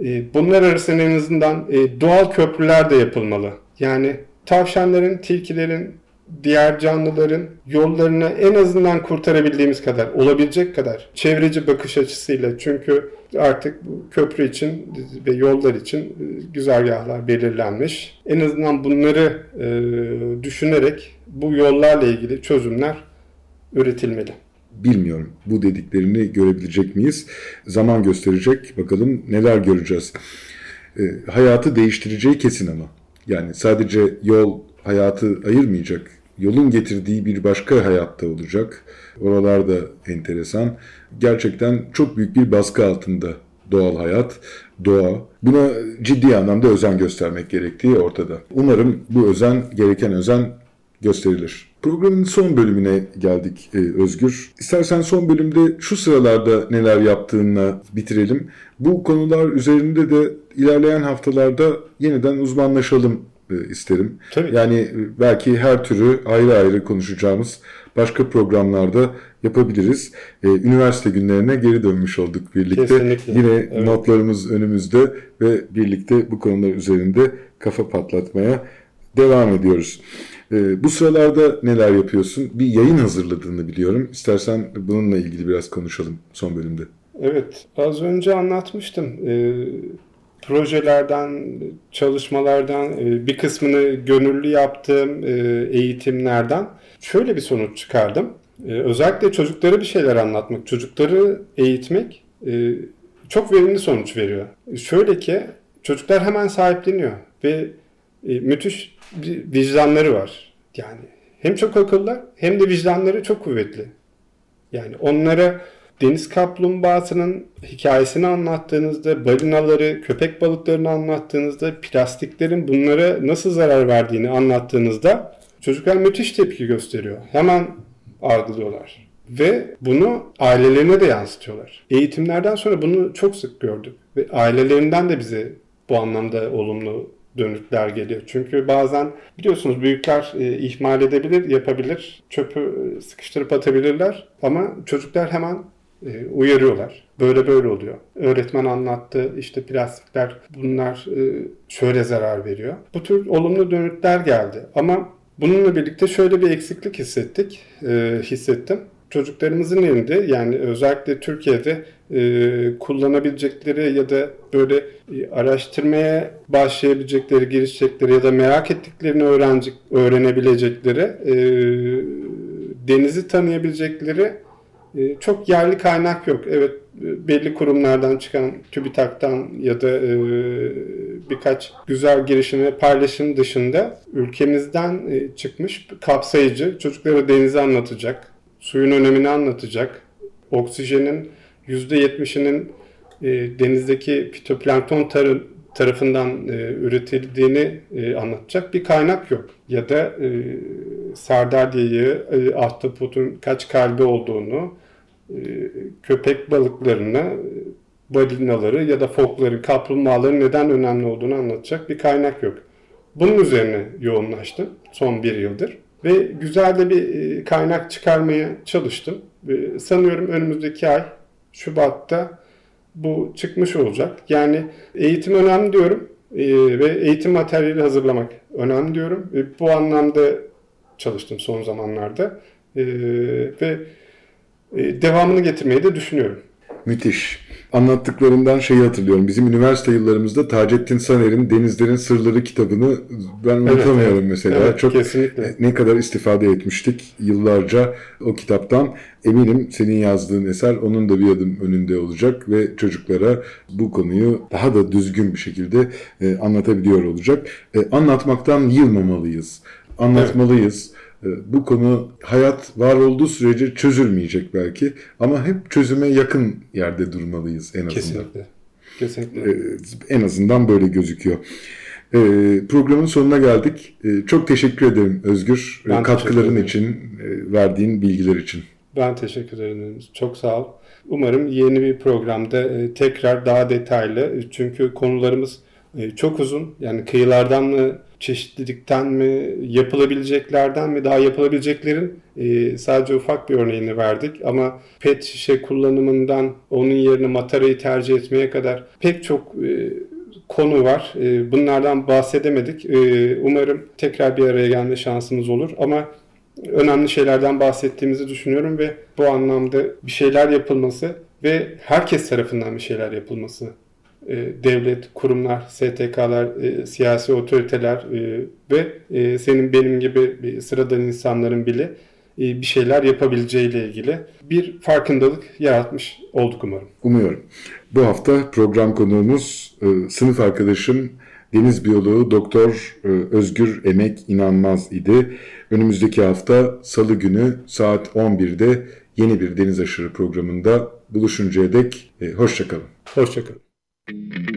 e, bunlar arasında en azından e, doğal köprüler de yapılmalı. Yani tavşanların, tilkilerin, diğer canlıların yollarını en azından kurtarabildiğimiz kadar, olabilecek kadar çevreci bakış açısıyla çünkü artık köprü için ve yollar için e, güzergahlar belirlenmiş. En azından bunları e, düşünerek bu yollarla ilgili çözümler üretilmeli. Bilmiyorum bu dediklerini görebilecek miyiz? Zaman gösterecek bakalım neler göreceğiz. E, hayatı değiştireceği kesin ama. Yani sadece yol hayatı ayırmayacak. Yolun getirdiği bir başka hayatta olacak. Oralar da enteresan. Gerçekten çok büyük bir baskı altında doğal hayat, doğa. Buna ciddi anlamda özen göstermek gerektiği ortada. Umarım bu özen, gereken özen gösterilir. Programın son bölümüne geldik e, Özgür. İstersen son bölümde şu sıralarda neler yaptığınla bitirelim. Bu konular üzerinde de ilerleyen haftalarda yeniden uzmanlaşalım isterim. Tabii. Yani e, belki her türü ayrı ayrı konuşacağımız başka programlarda yapabiliriz. E, üniversite günlerine geri dönmüş olduk birlikte. Kesinlikle. Yine Evet. notlarımız önümüzde ve birlikte bu konular üzerinde kafa patlatmaya devam ediyoruz. E, bu sıralarda neler yapıyorsun? Bir yayın hazırladığını biliyorum. İstersen bununla ilgili biraz konuşalım son bölümde. Evet, az önce anlatmıştım. Ee, projelerden, çalışmalardan e, bir kısmını gönüllü yaptığım e, eğitimlerden şöyle bir sonuç çıkardım. E, özellikle çocuklara bir şeyler anlatmak, çocukları eğitmek çok verimli sonuç veriyor. Şöyle ki çocuklar hemen sahipleniyor ve müthiş bir vicdanları var. Yani hem çok akıllılar hem de vicdanları çok kuvvetli. Yani onlara deniz kaplumbağasının hikayesini anlattığınızda, balinaları, köpek balıklarını anlattığınızda, plastiklerin bunlara nasıl zarar verdiğini anlattığınızda çocuklar müthiş tepki gösteriyor. Hemen algılıyorlar. Ve bunu ailelerine de yansıtıyorlar. Eğitimlerden sonra bunu çok sık gördük. Ve ailelerinden de bize bu anlamda olumlu dönütler geliyor. Çünkü bazen biliyorsunuz büyükler e, ihmal edebilir, yapabilir, çöpü sıkıştırıp atabilirler ama çocuklar hemen e, uyarıyorlar. Böyle böyle oluyor. Öğretmen anlattı, işte plastikler bunlar e, şöyle zarar veriyor. Bu tür olumlu dönütler geldi ama bununla birlikte şöyle bir eksiklik hissettik, e, hissettim. Çocuklarımızın elinde yani özellikle Türkiye'de e, kullanabilecekleri ya da böyle e, araştırmaya başlayabilecekleri, girişecekleri ya da merak ettiklerini öğrenecek, öğrenebilecekleri, e, denizi tanıyabilecekleri çok yerli kaynak yok. Evet e, belli kurumlardan çıkan TÜBİTAK'tan ya da e, birkaç güzel girişim ve paylaşım dışında ülkemizden e, çıkmış kapsayıcı çocuklara denizi anlatacak, suyun önemini anlatacak, oksijenin %70'inin e, denizdeki fitoplankton tarı, tarafından e, üretildiğini e, anlatacak bir kaynak yok. Ya da e, sardalyayı, e, ahtapotun kaç kalbi olduğunu, köpek balıklarını, e, balinaları ya da fokları, kaplumbağaların neden önemli olduğunu anlatacak bir kaynak yok. Bunun üzerine yoğunlaştım son bir yıldır. Ve güzel de bir e, kaynak çıkarmaya çalıştım. E, Sanıyorum önümüzdeki ay Şubat'ta bu çıkmış olacak. Yani eğitim önemli diyorum e, ve eğitim materyali hazırlamak önemli diyorum. E, bu anlamda çalıştım son zamanlarda E, ve e, devamını getirmeyi de düşünüyorum. Müthiş. Anlattıklarından şeyi hatırlıyorum. Bizim üniversite yıllarımızda Taceddin Saner'in Denizlerin Sırları kitabını ben unutamıyorum evet. mesela. Evet, Çok kesinlikle. ne kadar istifade etmiştik yıllarca o kitaptan. Eminim senin yazdığın eser onun da bir adım önünde olacak ve çocuklara bu konuyu daha da düzgün bir şekilde e, anlatabiliyor olacak. E, anlatmaktan yılmamalıyız. Anlatmalıyız. E, Bu konu hayat var olduğu sürece çözülmeyecek belki ama hep çözüme yakın yerde durmalıyız en azından. Kesinlikle. Kesinlikle. E, en azından böyle gözüküyor. E, programın sonuna geldik. Çok teşekkür ederim Özgür. E, Ben katkıların için, e, verdiğin bilgiler için. Ben teşekkür ederim. Çok sağ ol. Umarım yeni bir programda e, tekrar daha detaylı çünkü konularımız çok uzun. Yani kıyılardan mı, çeşitlilikten mi, yapılabileceklerden mi, daha yapılabileceklerin e, sadece ufak bir örneğini verdik. Ama pet şişe kullanımından onun yerine matarayı tercih etmeye kadar pek çok e, konu var. E, bunlardan bahsedemedik. E, umarım tekrar bir araya gelme şansımız olur. Ama önemli şeylerden bahsettiğimizi düşünüyorum ve bu anlamda bir şeyler yapılması ve herkes tarafından bir şeyler yapılması. E, devlet, kurumlar, STK'lar, e, siyasi otoriteler e, ve senin benim gibi sıradan insanların bile bir şeyler yapabileceğiyle ilgili bir farkındalık yaratmış olduk umarım. Umuyorum. Bu hafta program konuğumuz sınıf arkadaşım deniz biyoloğu Doktor Özgür Emek İnanmaz idi. Önümüzdeki hafta Salı günü saat 11'de yeni bir Deniz Aşırı programında buluşuncaya dek hoşçakalın. Hoşçakalın. Deniz